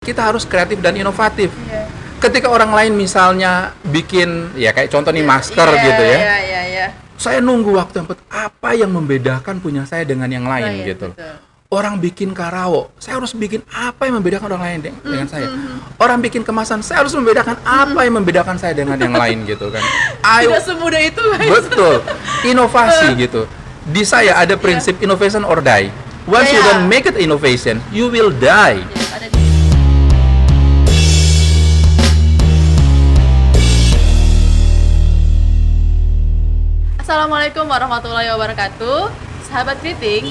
kita harus kreatif dan inovatif. Iya. Ketika orang lain misalnya bikin ya kayak contoh nih masker Iya, gitu ya. Iya, iya, iya. Saya nunggu waktu yang apa yang membedakan punya saya dengan yang lain Lain, gitu. betul. Orang bikin karawo, saya harus bikin apa yang membedakan orang lain de- Mm, dengan saya. Orang bikin kemasan, saya harus membedakan apa yang membedakan saya dengan yang lain gitu kan. Ayo, Tidak semudah itu, betul, inovasi gitu. Di saya ada prinsip innovation or die. Once you Iya. don't make it innovation, you will die. Yes, Assalamualaikum warahmatullahi wabarakatuh. Sahabat Kriting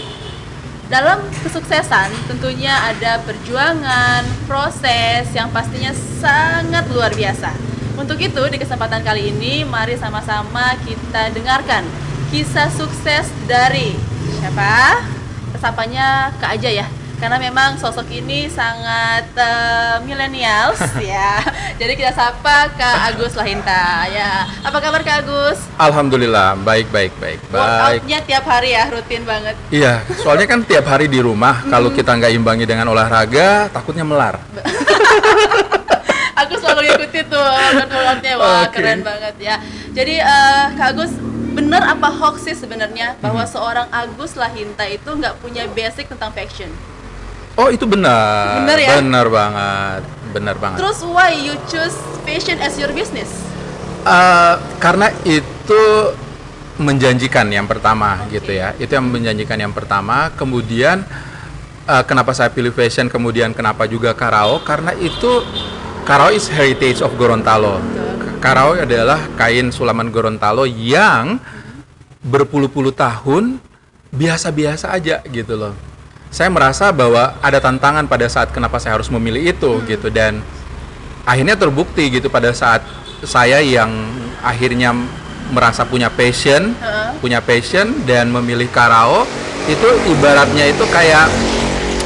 Dalam kesuksesan tentunya ada perjuangan, proses yang pastinya sangat luar biasa. Untuk itu di kesempatan kali ini mari sama-sama kita dengarkan Kisah sukses dari siapa? Kesapanya Kak Aja ya karena memang sosok ini sangat eh, millennials ya. Jadi kita sapa Kak Agus Lahinta ya. Apa kabar Kak Agus? Alhamdulillah, baik baik baik baik. Workoutnya tiap hari ya, rutin banget. Iya, soalnya kan tiap hari di rumah kalau kita nggak imbangi dengan olahraga, takutnya melar. Aku selalu ngikutin tuh workout-workoutnya, wah Oke. keren banget ya. Jadi eh, Kak Agus, bener apa hoax sih sebenarnya bahwa Hmm. seorang Agus Lahinta itu nggak punya basic tentang fashion? Oh itu benar, Benar ya? benar banget, benar banget. Terus why you choose fashion as your business? Eh, karena itu menjanjikan yang pertama Oke. gitu ya, itu yang menjanjikan yang pertama. Kemudian eh, kenapa saya pilih fashion, kemudian kenapa juga Karao? Karena itu Karao is heritage of Gorontalo. Betul. Karao adalah kain sulaman Gorontalo yang berpuluh-puluh tahun biasa-biasa aja gitu loh. Saya merasa bahwa ada tantangan pada saat kenapa saya harus memilih itu gitu dan akhirnya terbukti gitu pada saat saya yang akhirnya merasa punya passion, Heeh. punya passion dan memilih Karao itu ibaratnya itu kayak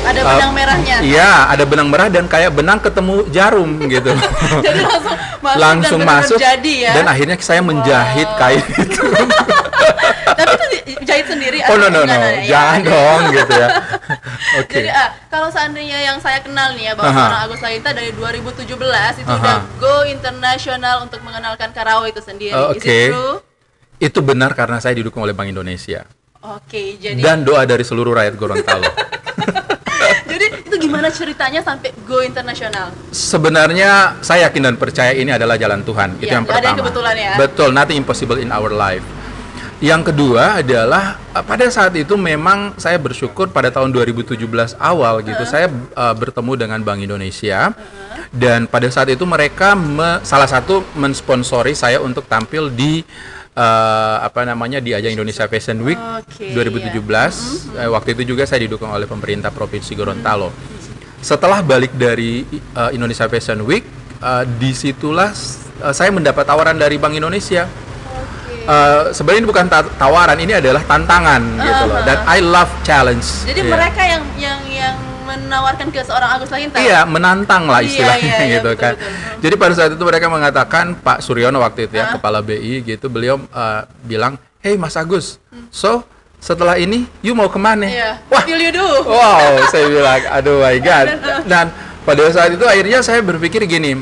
Ada uh, benang merahnya. Iya, ada benang merah dan kayak benang ketemu jarum gitu. Jadi langsung masuk langsung dan masuk jadi ya. dan akhirnya saya menjahit Wow. kain itu. Tapi itu jahit sendiri oh no no no, gimana? Ya. jangan dong gitu ya. Oke. Jadi ah, kalau seandainya yang saya kenal nih ya bahwa Aha. seorang Agus Lainta dari 2017 itu Aha. udah go internasional untuk mengenalkan Karawa itu sendiri. Is it true? Itu benar karena saya didukung oleh Bank Indonesia Oke, jadi dan doa dari seluruh rakyat Gorontalo. jadi itu gimana ceritanya sampai go internasional? Sebenarnya saya yakin dan percaya ini adalah jalan Tuhan. itu Iya, yang nggak ada pertama. yang kebetulan ya. Betul, nothing impossible in our life. Yang kedua adalah eh, pada saat itu memang saya bersyukur pada tahun 2017 awal gitu saya eh, bertemu dengan Bank Indonesia dan pada saat itu mereka me- salah satu mensponsori saya untuk tampil di eh, apa namanya di ajang Indonesia Fashion Week Oke, iya. 2017. Eh, waktu itu juga saya didukung oleh pemerintah Provinsi Gorontalo. Setelah balik dari uh, Indonesia Fashion Week, uh, di situlah uh, saya mendapat tawaran dari Bank Indonesia. Uh, Sebenarnya ini bukan ta- tawaran, ini adalah tantangan gitu loh. Dan I love challenge. Jadi Iya. mereka yang yang yang menawarkan ke seorang Agus Lainta. Iya, menantang lah Iya, istilahnya iya, iya, gitu betul, kan. betul. Jadi pada saat itu mereka mengatakan Pak Suryono waktu itu ya, Hah? kepala BI gitu, beliau uh, bilang, "Hey Mas Agus, so setelah ini you mau ke mana?" Hmm. Iya. Wah, you do? Wow, saya bilang, aduh my god. Dan pada saat itu akhirnya saya berpikir gini,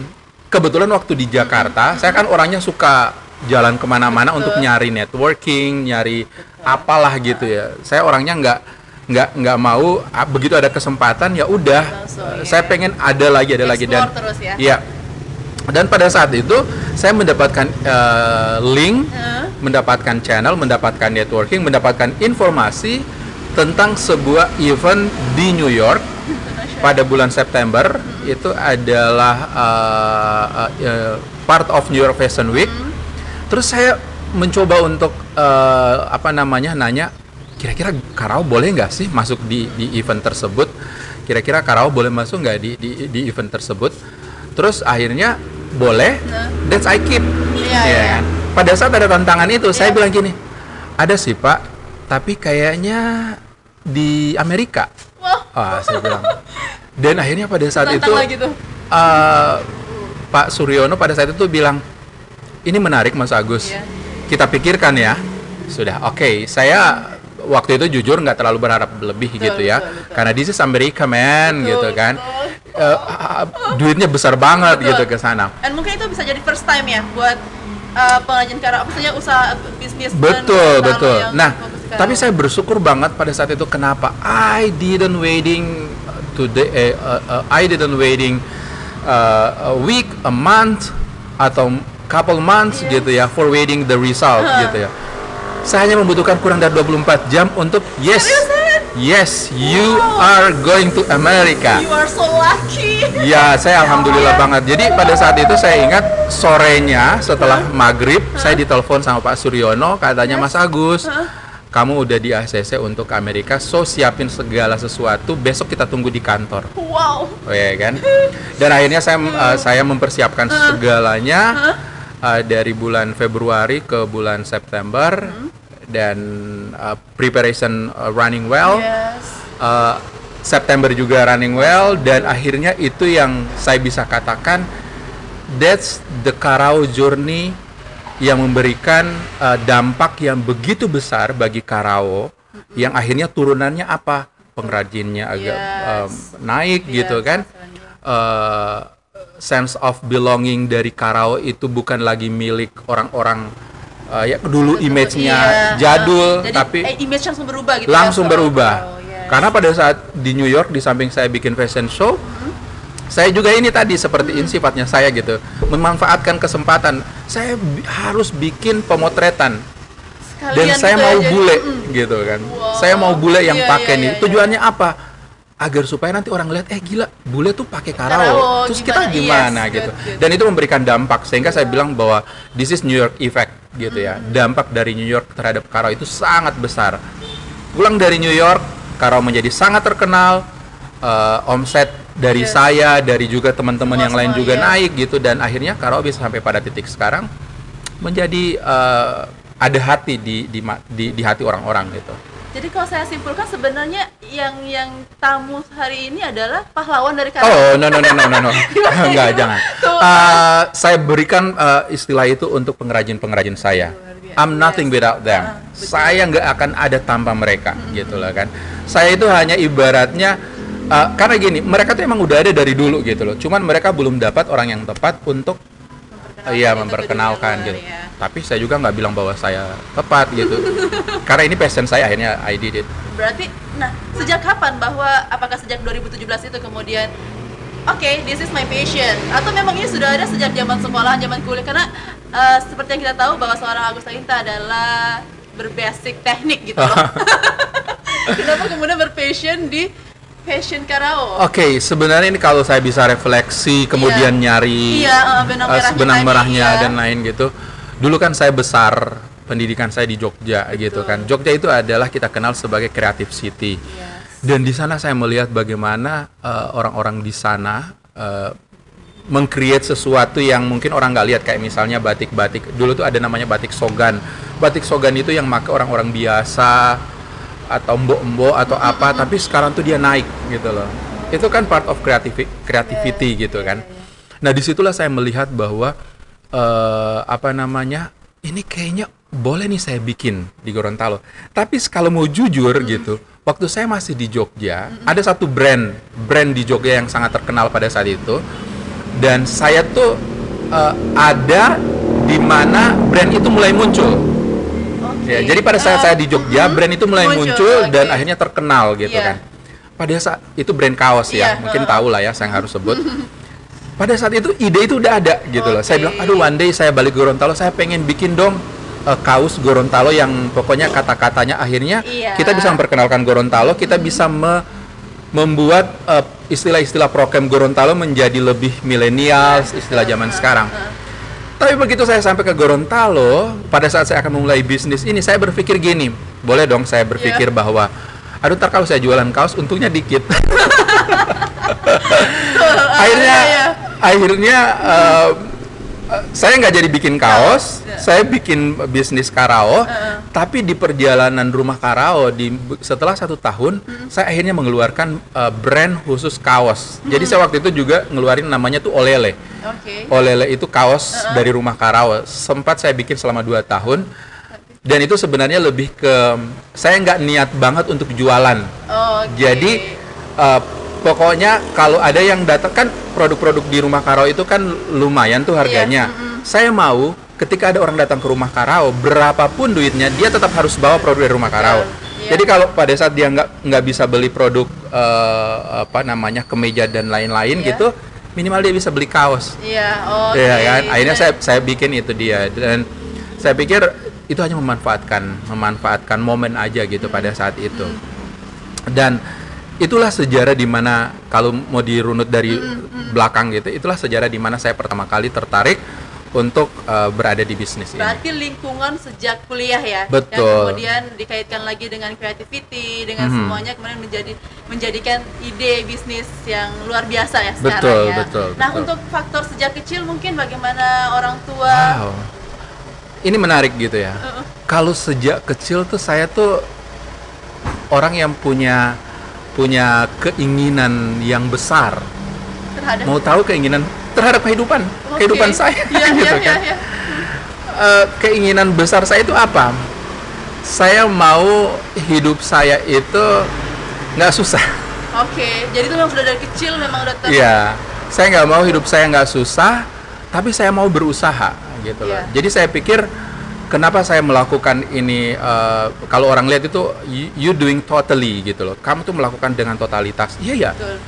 kebetulan waktu di Jakarta, saya kan orangnya suka jalan ke mana-mana untuk nyari networking, nyari apalah gitu ya. Saya orangnya nggak nggak nggak mau ah, begitu ada kesempatan ya udah. Ya. Saya pengen ada lagi ada lagi dan Explore terus ya. Iya. Dan pada saat itu saya mendapatkan eh, link Heeh. mendapatkan channel, mendapatkan networking, mendapatkan informasi tentang sebuah event di New York pada bulan September itu adalah uh, uh, uh, part of New York Fashion Week. Terus saya mencoba untuk uh, apa namanya nanya kira-kira Karao boleh nggak sih masuk di di event tersebut? Kira-kira Karao boleh masuk nggak di, di di event tersebut? Terus akhirnya boleh. Nah. That's I keep. Iya, Iya iya. kan? Pada saat ada tantangan itu, saya Iya. bilang gini, ada sih Pak, tapi kayaknya di Amerika. Wah, Ah, saya bilang. Dan akhirnya pada saat tantang itu, lagi tuh. eh, Pak Suryono pada saat itu bilang, ini menarik Mas Agus. Iya. Kita pikirkan ya. Sudah, oke. Saya waktu itu jujur nggak terlalu berharap lebih Betul, gitu ya, betul, betul. karena this is America man Betul, gitu kan. betul. ah, duitnya besar banget Betul. gitu ke sana. Dan mungkin itu bisa jadi first time ya buat uh, pengrajin karaoke, maksudnya usaha bisnis Betul, dan betul. yang Nah, tapi saya bersyukur banget pada saat itu kenapa I didn't waiting today uh, uh, I didn't waiting uh, a week, a month atau couple months Yes. gitu ya for waiting the result Huh. gitu ya. Saya hanya membutuhkan kurang dari 24 jam untuk yes. Yes, you Wow. are going to America. You are so lucky. Ya, saya alhamdulillah Ya. banget. Jadi pada saat itu saya ingat sorenya setelah maghrib saya ditelepon sama Pak Suryono, katanya Mas Agus, Hah? kamu udah di ACC untuk Amerika, so siapin segala sesuatu. Besok kita tunggu di kantor, Wow. oh ya kan? Dan akhirnya saya uh, saya mempersiapkan segalanya uh, dari bulan Februari ke bulan September dan uh, preparation uh, running well. Yes. Uh, September juga running well dan akhirnya itu yang saya bisa katakan that's the Karao journey yang memberikan uh, dampak yang begitu besar bagi Karao yang akhirnya turunannya apa pengrajinnya agak Yes. um, naik Yes, gitu kan uh, sense of belonging dari Karao itu bukan lagi milik orang-orang uh, ya dulu Betul, image-nya iya. jadul Jadi, tapi eh, image langsung berubah gitu. langsung ya, berubah. Oh, yes. Karena pada saat di New York di samping saya bikin fashion show, saya juga ini tadi seperti ini sifatnya saya gitu, memanfaatkan kesempatan. Saya bi- harus bikin pemotretan dan Sekalian saya gitu mau ya, jadi- bule Mm. gitu kan. Wow. Saya mau bule yang Iya, pakai iya, nih. iya, Tujuannya apa? Agar supaya nanti orang lihat, eh gila, bule tuh pakai Karao, karao. Terus kita gimana? gimana Yes, gitu. good, good. Dan itu memberikan dampak sehingga saya bilang bahwa this is New York effect gitu ya. Dampak dari New York terhadap karao itu sangat besar. Pulang dari New York, karao menjadi sangat terkenal. eh, omset dari Yes. saya, dari juga teman-teman yang lain juga iya. naik gitu dan akhirnya karao bisa sampai pada titik sekarang menjadi eh, ada hati di di di, di hati orang-orang gitu. Jadi kalau saya simpulkan sebenarnya yang yang tamu hari ini adalah pahlawan dari karaoke. Oh no no no no no no enggak jangan. Tuh. Eh, saya berikan eh, istilah itu untuk pengrajin-pengrajin saya. I'm nothing without them. Ah, betul. saya nggak akan ada tanpa mereka gitu lah kan. Saya itu hanya ibaratnya eh, karena gini mereka tuh emang udah ada dari dulu gitu loh. Cuman mereka belum dapat orang yang tepat untuk Memperkenalkan Iya itu ke memperkenalkan gitu. ya. Tapi saya juga nggak bilang bahwa saya tepat gitu. Karena ini passion saya akhirnya I did it. Berarti, nah sejak kapan bahwa apakah sejak 2017 itu kemudian oke this is my passion atau memang ini sudah ada sejak zaman sekolah zaman kuliah karena eh, seperti yang kita tahu bahwa seorang Agus Taginta adalah berbasic teknik gitu loh. Kenapa kemudian berpassion di fashion karao? Oke, sebenarnya ini kalau saya bisa refleksi kemudian nyari Iya, eh, benang eh, merahnya benang merahnya iya. dan lain gitu. Dulu kan saya besar pendidikan saya di Jogja gitu kan. Jogja itu adalah kita kenal sebagai creative city. Yes. Dan di sana saya melihat bagaimana eh, orang-orang di sana eh, mengcreate sesuatu yang mungkin orang nggak lihat kayak misalnya batik-batik. Dulu tuh ada namanya batik sogan. Batik sogan itu yang make orang-orang biasa atau mbok-mbok atau apa, tapi sekarang tuh dia naik gitu loh. Itu kan part of creativity, creativity gitu kan. Nah di situlah saya melihat bahwa eh, apa namanya ini kayaknya boleh nih saya bikin di Gorontalo. Tapi kalau mau jujur gitu, waktu saya masih di Jogja, ada satu brand brand di Jogja yang sangat terkenal pada saat itu, dan saya tuh eh, ada di mana brand itu mulai muncul. Ya, jadi pada saat saya di Jogja, mhm, brand itu mulai muncul, dan oke. akhirnya terkenal gitu Iya. kan. Pada saat itu brand kaos ya, Iya, mungkin tahu lah ya, saya harus sebut. Pada saat itu ide itu udah ada gitu loh. Saya bilang, aduh one day saya balik Gorontalo, saya pengen bikin dong eh, kaos Gorontalo yang pokoknya kata-katanya akhirnya Iya. kita bisa memperkenalkan Gorontalo, kita bisa me- membuat eh, istilah-istilah prokem Gorontalo menjadi lebih milenial, istilah zaman sekarang. Tapi begitu saya sampai ke Gorontalo, pada saat saya akan memulai bisnis ini, saya berpikir gini, boleh dong saya berpikir Iya. bahwa, aduh ntar kalau saya jualan kaos, untungnya dikit. akhirnya, iya, iya. akhirnya eh, saya nggak jadi bikin kaos, Iya. saya bikin bisnis karao, Heeh. tapi di perjalanan rumah karao, di setelah satu tahun, Hmm. saya akhirnya mengeluarkan eh, brand khusus kaos. Jadi Hmm. saya waktu itu juga ngeluarin namanya tuh Olele. Oke. Olele itu kaos dari rumah Karao. Sempat saya bikin selama 2 tahun. Dan itu sebenarnya lebih ke saya nggak niat banget untuk jualan. Oke. Jadi eh, pokoknya kalau ada yang datang kan produk-produk di rumah Karo itu kan lumayan tuh harganya. Iya, mm-mm. Saya mau ketika ada orang datang ke rumah Karao, berapapun duitnya dia tetap harus bawa produk dari rumah Karao. Iya. Jadi kalau pada saat dia nggak nggak bisa beli produk eh, apa namanya kemeja dan lain-lain Iya. gitu, minimal dia bisa beli kaos. Iya, oke. Iya kan? Akhirnya Nah, saya saya bikin itu dia dan saya pikir itu hanya memanfaatkan memanfaatkan momen aja gitu pada saat itu. Dan itulah sejarah di mana kalau mau dirunut dari belakang gitu, itulah sejarah di mana saya pertama kali tertarik untuk eh, berada di bisnis ini. Berarti lingkungan sejak kuliah ya, Betul. yang kemudian dikaitkan lagi dengan creativity, dengan Mhm. semuanya kemudian menjadi menjadikan ide bisnis yang luar biasa ya sekarang Betul, ya. betul, Nah betul. untuk faktor sejak kecil mungkin bagaimana orang tua? Wow. Ini menarik gitu ya. Uh-uh. Kalau sejak kecil tuh saya tuh orang yang punya punya keinginan yang besar. terhadap Mau tahu keinginan terhadap kehidupan, Oke. kehidupan saya Iya, gitu iya, kan. iya, iya. Eh, keinginan besar saya itu apa? Saya mau hidup saya itu nggak susah. Oke, jadi itu memang sudah dari kecil memang udah ter Iya, saya nggak mau hidup saya nggak susah, tapi saya mau berusaha gitu loh. Iya. Jadi saya pikir kenapa saya melakukan ini? eh, kalau orang lihat itu you, you doing totally gitu loh. Kamu tuh melakukan dengan totalitas. Iya ya. Betul.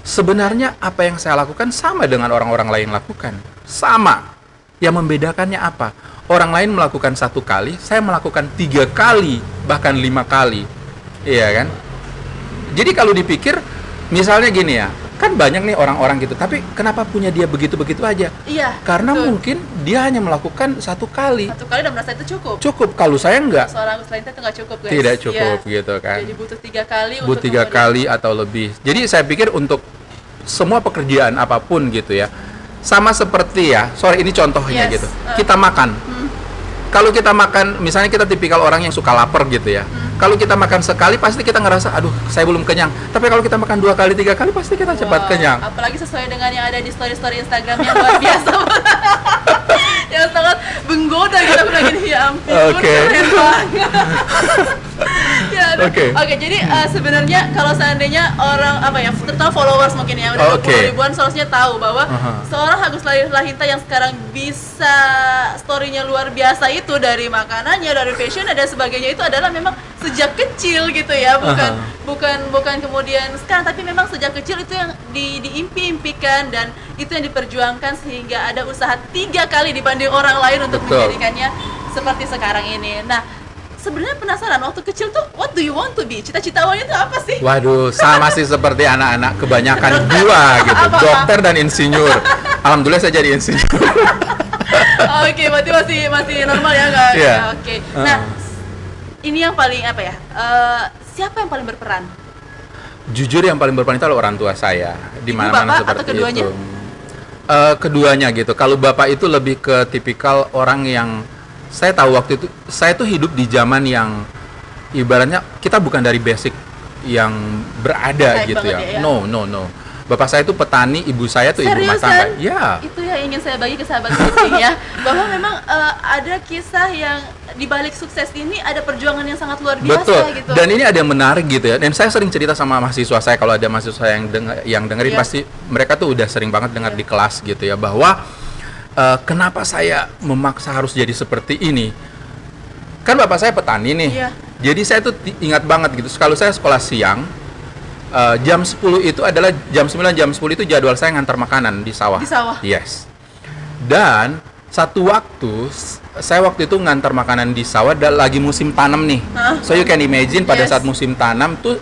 Sebenarnya apa yang saya lakukan sama dengan orang-orang lain lakukan. Sama. Yang membedakannya apa? Orang lain melakukan satu kali, saya melakukan tiga kali, bahkan lima kali. Iya kan? Jadi kalau dipikir, misalnya gini ya, kan banyak nih orang-orang gitu, tapi kenapa punya dia begitu-begitu aja? Iya. Karena betul. mungkin dia hanya melakukan satu kali. satu kali udah merasa itu cukup. Cukup, kalau saya enggak, Seorang selain itu nggak cukup guys. tidak cukup Iya. gitu kan. Jadi butuh tiga kali Bu untuk tiga kali atau lebih. Jadi saya pikir untuk semua pekerjaan apa pun gitu ya, sama seperti ya, sorry ini contohnya Yes, gitu, uh. kita makan. Hmm. Kalau kita makan, misalnya kita tipikal orang yang suka lapar gitu ya. Hmm. Kalau kita makan sekali pasti kita ngerasa, aduh saya belum kenyang. Tapi kalau kita makan dua kali, tiga kali pasti kita cepat Wow, kenyang. Apalagi sesuai dengan yang ada di story-story Instagram yang luar biasa. yang sangat menggoda aku bilang gini, ya ampun, Oke. keren ya. Oke. Oke, jadi uh, sebenarnya kalau seandainya orang apa ya, terutama followers mungkin ya udah. 20 ribuan seharusnya tahu bahwa Aha. seorang Agus Lahinta yang sekarang bisa storynya luar biasa itu dari makanannya, dari fashion dan sebagainya itu adalah memang sejak kecil gitu ya, bukan Aha. bukan bukan kemudian sekarang tapi memang sejak kecil itu yang di, diimpi-impikan dan itu yang diperjuangkan sehingga ada usaha tiga kali dibanding orang lain untuk Betul. menjadikannya seperti sekarang ini. Nah, sebenarnya penasaran waktu kecil tuh what do you want to be? Cita-cita awalnya tuh apa sih? Waduh, sama sih seperti anak-anak kebanyakan dua gitu, Apa? dokter dan insinyur. Alhamdulillah saya jadi insinyur. Oke, berarti masih masih normal ya nggak? Iya. Ya, Oke. Nah, Uh. ini yang paling apa ya? eh, siapa yang paling berperan? Jujur yang paling berperan itu adalah orang tua saya di mana-mana bapak, atau seperti keduanya? itu. Eh, keduanya gitu. Kalau bapak itu lebih ke tipikal orang yang saya tahu waktu itu saya tuh hidup di zaman yang ibaratnya kita bukan dari basic yang berada Baik gitu ya. ya, ya. No, no, no. Bapak saya itu petani, ibu saya tuh ibu rumah Seriusan? tangga. Ya. Itu yang ingin saya bagi ke sahabat Meeting ya, bahwa memang eh, ada kisah yang di balik sukses ini ada perjuangan yang sangat luar biasa Betul. gitu. Dan ini ada yang menarik gitu ya. Dan saya sering cerita sama mahasiswa saya kalau ada mahasiswa yang deng yang dengerin Iya. pasti mereka tuh udah sering banget dengar Iya. di kelas gitu ya bahwa eh, kenapa saya memaksa harus jadi seperti ini. Kan bapak saya petani nih. Iya. Jadi saya tuh ingat banget gitu. Kalau saya sekolah siang eh, jam 10 itu adalah jam 9 jam 10 itu jadwal saya ngantar makanan di sawah. Di sawah? Yes. Dan satu waktu saya waktu itu ngantar makanan di sawah dan lagi musim tanam nih. Hah? So you can imagine pada Yes. saat musim tanam tuh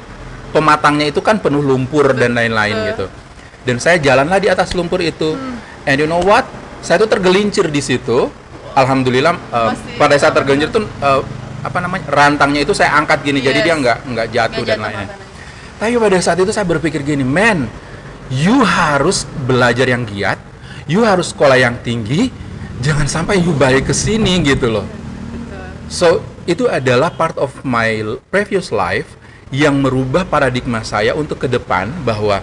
pematangnya itu kan penuh lumpur dan lain-lain Betul. gitu. Dan saya jalanlah di atas lumpur itu. Hmm. And you know what? Saya tuh tergelincir di situ. Alhamdulillah uh, Masih pada saat tergelincir tuh uh, apa namanya? rantangnya itu saya angkat gini jadi Yes. dia nggak nggak jatuh dan jatuh lain-lain. makanannya. Tapi pada saat itu saya berpikir gini, man, you harus belajar yang giat, you harus sekolah yang tinggi, jangan sampai you balik ke sini gitu loh. So itu adalah part of my previous life yang merubah paradigma saya untuk ke depan bahwa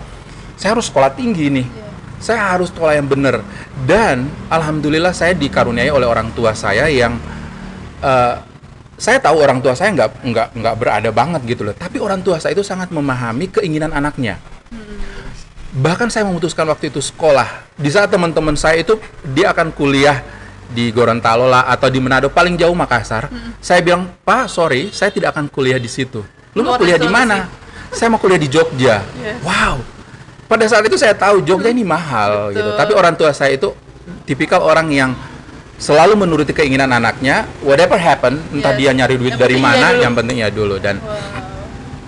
saya harus sekolah tinggi nih. Iya. Saya harus sekolah yang benar. Dan alhamdulillah saya dikaruniai oleh orang tua saya yang eh, saya tahu orang tua saya nggak nggak nggak berada banget gitu loh. Tapi orang tua saya itu sangat memahami keinginan anaknya. bahkan saya memutuskan waktu itu sekolah. Di saat teman-teman saya itu dia akan kuliah di Gorontalo lah atau di Manado paling jauh Makassar. Saya bilang pak sorry saya tidak akan kuliah di situ. Lu mau kuliah di mana? saya mau kuliah di Jogja. Yes. wow pada saat itu saya tahu Jogja ini mahal Betul. gitu tapi orang tua saya itu tipikal orang yang selalu menuruti keinginan anaknya whatever happen entah Yes. dia nyari duit Yang dari iya mana dulu. yang penting ya dulu dan Wow.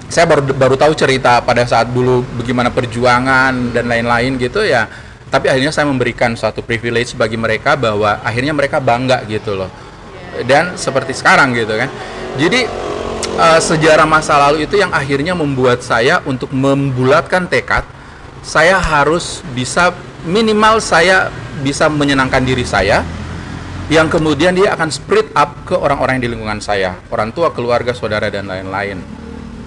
saya baru baru tahu cerita pada saat dulu bagaimana perjuangan dan lain-lain gitu ya tapi akhirnya saya memberikan suatu privilege bagi mereka bahwa akhirnya mereka bangga gitu loh dan seperti sekarang gitu kan jadi eh, sejarah masa lalu itu yang akhirnya membuat saya untuk membulatkan tekad saya harus bisa minimal saya bisa menyenangkan diri saya yang kemudian dia akan spread up ke orang-orang yang di lingkungan saya orang tua keluarga saudara dan lain-lain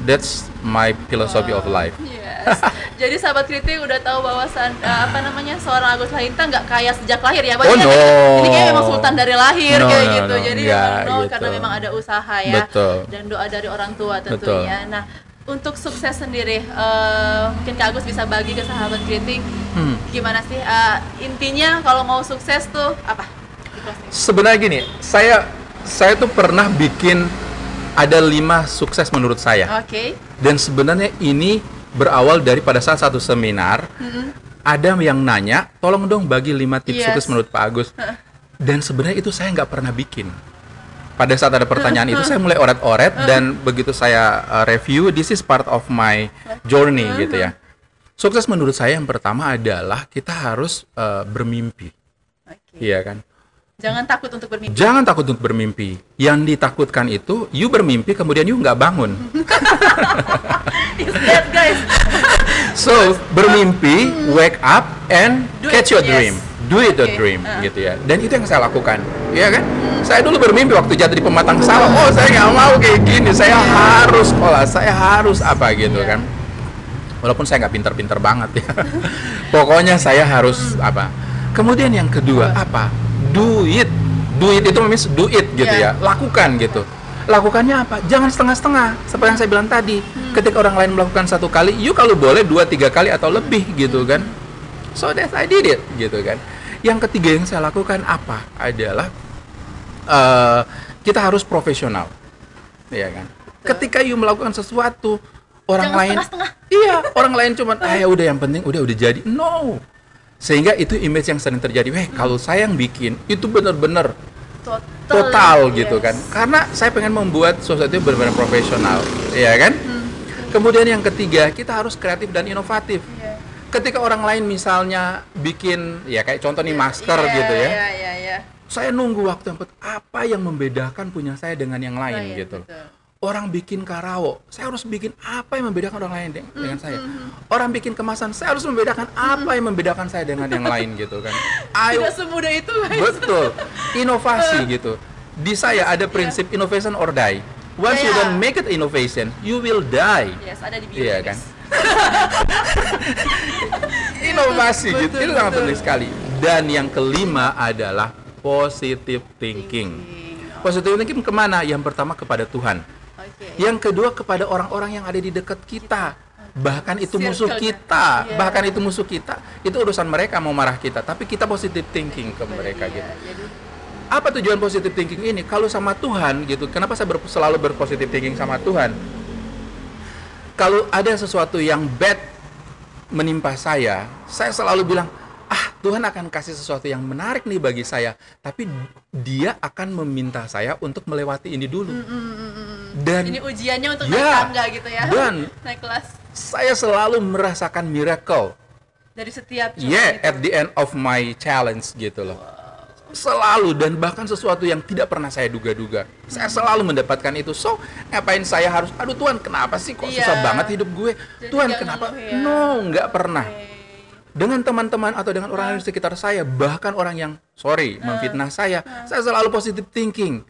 that's my philosophy of life Yes. Jadi sahabat kritik udah tahu bahwa apa namanya seorang Agus Lahinta nggak kaya sejak lahir ya. Oh, Banyak no. Ini kayak memang sultan dari lahir No, kayak no, gitu. no. Jadi Nggak memang no gitu. karena memang ada usaha ya Betul. dan doa dari orang tua Betul. tentunya. Nah, untuk sukses sendiri eh, mungkin Kak Agus bisa bagi ke sahabat kritik Hmm. gimana sih Eh, intinya kalau mau sukses tuh apa? Sebenarnya gini saya saya tuh pernah bikin ada lima sukses menurut saya Oke. dan sebenarnya ini berawal dari pada saat satu seminar ada yang nanya tolong dong bagi lima tips Yes. sukses menurut Pak Agus dan sebenarnya itu saya nggak pernah bikin pada saat ada pertanyaan itu saya mulai oret-oret dan begitu saya uh, review this is part of my journey gitu ya sukses menurut saya yang pertama adalah kita harus uh, bermimpi Oke. iya kan Jangan takut untuk bermimpi. Jangan takut untuk bermimpi. Yang ditakutkan itu, you bermimpi kemudian you nggak bangun. Is that guys? So bermimpi, wake up and Do catch it, your yes. dream. Do it Oke, dream, uh. gitu ya. Dan itu yang saya lakukan, ya kan? Saya dulu bermimpi waktu jadi pematang sawah. Oh, saya nggak mau kayak gini. Saya harus sekolah. Saya harus apa gitu Iya. kan? Walaupun saya nggak pinter-pinter banget ya. Pokoknya saya harus Hmm. apa? Kemudian yang kedua apa? Do it. Do it itu means do it gitu Iya. ya. Lakukan gitu. Lakukannya apa? Jangan setengah-setengah. Seperti yang saya bilang tadi. Hmm. Ketika orang lain melakukan satu kali, you kalau boleh dua tiga kali atau lebih gitu kan. So that I did it gitu kan. Yang ketiga yang saya lakukan apa? Adalah eh, kita harus profesional. Iya kan? Ketika you melakukan sesuatu orang Jangan lain setengah-setengah. Iya, orang lain cuman ah ya udah yang penting udah udah jadi. No. Sehingga itu image yang sering terjadi. Weh, kalau saya yang bikin itu benar-benar Total, total gitu yes. kan. Karena saya pengen membuat sesuatu yang benar-benar profesional, ya kan? Hmm. Kemudian yang ketiga, kita harus kreatif dan inovatif. Iya. Ketika orang lain misalnya bikin ya kayak contoh nih masker Iya, gitu ya. Iya, iya, iya. Saya nunggu waktu yang apa yang membedakan punya saya dengan yang lain Lain, gitu. betul. Orang bikin karawo, saya harus bikin apa yang membedakan orang lain de- Hmm, dengan saya. Orang bikin kemasan, saya harus membedakan apa yang membedakan saya dengan yang lain gitu kan. Ayo Tidak semudah itu. Betul. Inovasi gitu. Di saya ada prinsip innovation or die. Once you Iya. don't make it innovation, you will die. Yes, ada di bio. Iya guys. kan? Inovasi gitu. Betul, Itu sangat penting sekali. Dan yang kelima adalah positive thinking. Positive thinking ke mana? Yang pertama kepada Tuhan. Yang kedua kepada orang-orang yang ada di dekat kita. Bahkan itu musuh kita, Iya. bahkan itu musuh kita. Itu urusan mereka mau marah kita, tapi kita positive thinking ke mereka Iya, gitu. Apa tujuan positive thinking ini? Kalau sama Tuhan gitu, kenapa saya ber- selalu berpositive thinking sama Tuhan? Kalau ada sesuatu yang bad menimpa saya, saya selalu bilang, ah Tuhan akan kasih sesuatu yang menarik nih bagi saya, tapi Dia akan meminta saya untuk melewati ini dulu. Dan ini ujiannya untuk Ya. naik tangga gitu ya. Dan- naik kelas saya selalu merasakan miracle. dari setiap Yeah, itu. at the end of my challenge gitu loh. Selalu dan bahkan sesuatu yang tidak pernah saya duga-duga. Saya selalu mendapatkan itu. So, ngapain saya harus aduh Tuhan, kenapa sih kok Iya. susah banget hidup gue? Jadi Tuhan, kenapa? ngeluh ya. No, nggak pernah. Oke. Dengan teman-teman atau dengan orang di sekitar saya, bahkan orang yang sorry memfitnah saya, saya selalu positive thinking.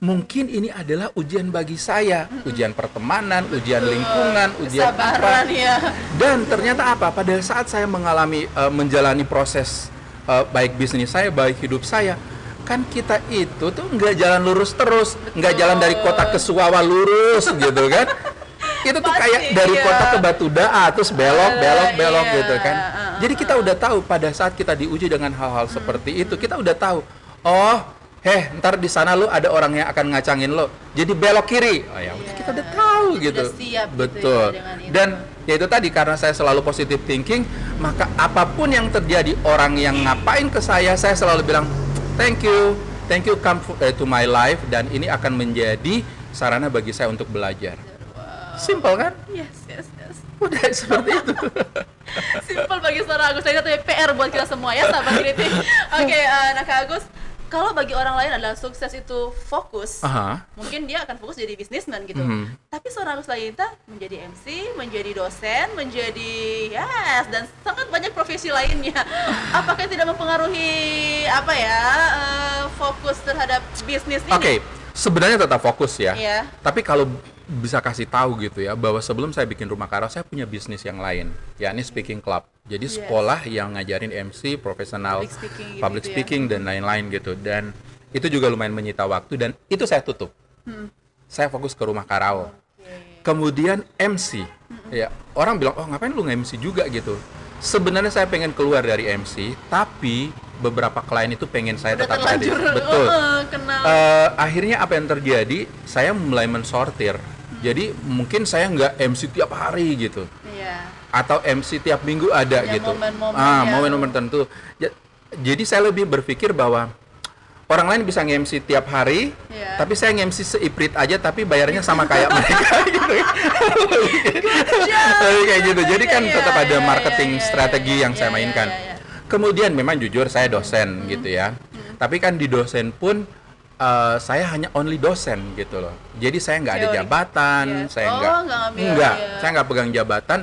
Mungkin ini adalah ujian bagi saya, ujian pertemanan, ujian lingkungan, ujian apa. Kesabaran ya. Dan ternyata apa? Pada saat saya mengalami eh, menjalani proses eh, baik bisnis saya, baik hidup saya, kan kita itu tuh nggak jalan lurus terus, nggak jalan dari kota ke Suwawa lurus gitu kan? itu tuh Pasti, kayak dari iya. kota ke Batu Daa terus belok Eh, belok belok iya. gitu kan Uh, uh, jadi kita udah tahu pada saat kita diuji dengan hal-hal Hmm. seperti itu kita udah tahu oh heh ntar di sana lu ada orang yang akan ngacangin lo jadi belok kiri oh ya udah Iya. kita udah tahu Sudah gitu siap gitu ya betul dengan itu. Dan ya itu tadi karena saya selalu positive thinking maka apa pun yang terjadi orang yang ngapain ke saya saya selalu bilang thank you thank you come eh, to my life dan ini akan menjadi sarana bagi saya untuk belajar simple kan Yes, yes, yes. udah seperti itu Simpel bagi seorang Agus. Jadi itu PR buat kita semua ya, sahabat kritik. Oke, eh, nah Kak Agus, kalau bagi orang lain adalah sukses itu fokus, Aha. mungkin dia akan fokus jadi bisnismen gitu. Mhm. Tapi seorang Agus Layinta menjadi MC, menjadi dosen, menjadi yes dan sangat banyak profesi lainnya. Apakah tidak mempengaruhi apa ya eh, fokus terhadap bisnis ini? Oke, sebenarnya tetap fokus ya. Iya. Tapi kalau bisa kasih tahu gitu ya bahwa sebelum saya bikin rumah karo saya punya bisnis yang lain, yakni speaking club. Jadi Yes. sekolah yang ngajarin MC profesional, Public speaking gitu public gitu ya. speaking dan lain-lain gitu. Dan itu juga lumayan menyita waktu dan itu saya tutup. Hmm. Saya fokus ke rumah karao. Oke. Kemudian MC, ya orang bilang oh ngapain lu nge-MC juga gitu. Sebenarnya saya pengen keluar dari MC, tapi beberapa klien itu pengen saya Udah tetap hadir. Betul. eh, kenal. Eh, akhirnya apa yang terjadi? Saya mulai mensortir. Jadi mungkin saya nggak MC tiap hari gitu. Atau MC tiap minggu ada Ya, gitu. momen-momen ah, yang- momen-momen tertentu. Ja- jadi saya lebih berpikir bahwa orang lain bisa nge-MC tiap hari, Iya. tapi saya nge-MC seiprit aja, tapi bayarnya sama kayak mereka gitu. Lebih kayak gitu. Jadi kan Iya, tetap ada iya, marketing iya, iya, strategi iya, yang saya iya, mainkan. iya, iya. Kemudian memang jujur saya dosen Hmm. gitu ya. Tapi kan di dosen pun eh, saya hanya only dosen gitu loh. Jadi saya nggak ada jabatan, Yes. saya Oh, nggak nggak ngambil, nggak, iya. saya nggak pegang jabatan.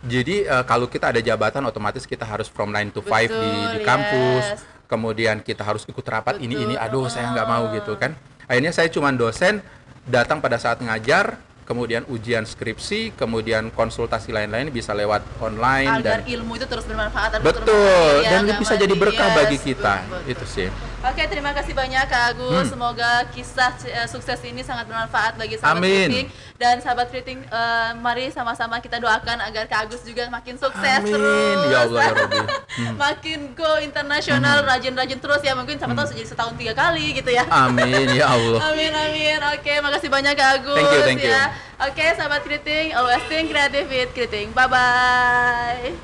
Jadi eh, kalau kita ada jabatan otomatis kita harus from 9 to 5 di, di Betul, kampus. yes. Kemudian kita harus ikut rapat ini ini Betul. aduh saya nggak mau Ah. gitu kan. Akhirnya saya cuma dosen datang pada saat ngajar, kemudian ujian skripsi, kemudian konsultasi lain-lain bisa lewat online agar dan ilmu itu terus bermanfaat dan Betul, terus dan ya, bisa jadi berkah Yes, bagi kita. betul, betul. Itu sih. Oke, terima kasih banyak Kak Agus. Hmm. Semoga kisah eh, sukses ini sangat bermanfaat bagi sahabat Amin. Kriting dan sahabat Kriting. eh, mari sama-sama kita doakan agar Kak Agus juga makin sukses Amin. terus. Ya Allah, ya Rabbi. makin go internasional, rajin-rajin terus ya. Mungkin siapa tahu Hmm. jadi setahun tiga kali gitu ya. Amin ya Allah. Amin amin. Oke, makasih banyak Kak Agus Thank you, thank you. ya. Oke, sahabat Kriting, always think creative with Kriting. Bye bye.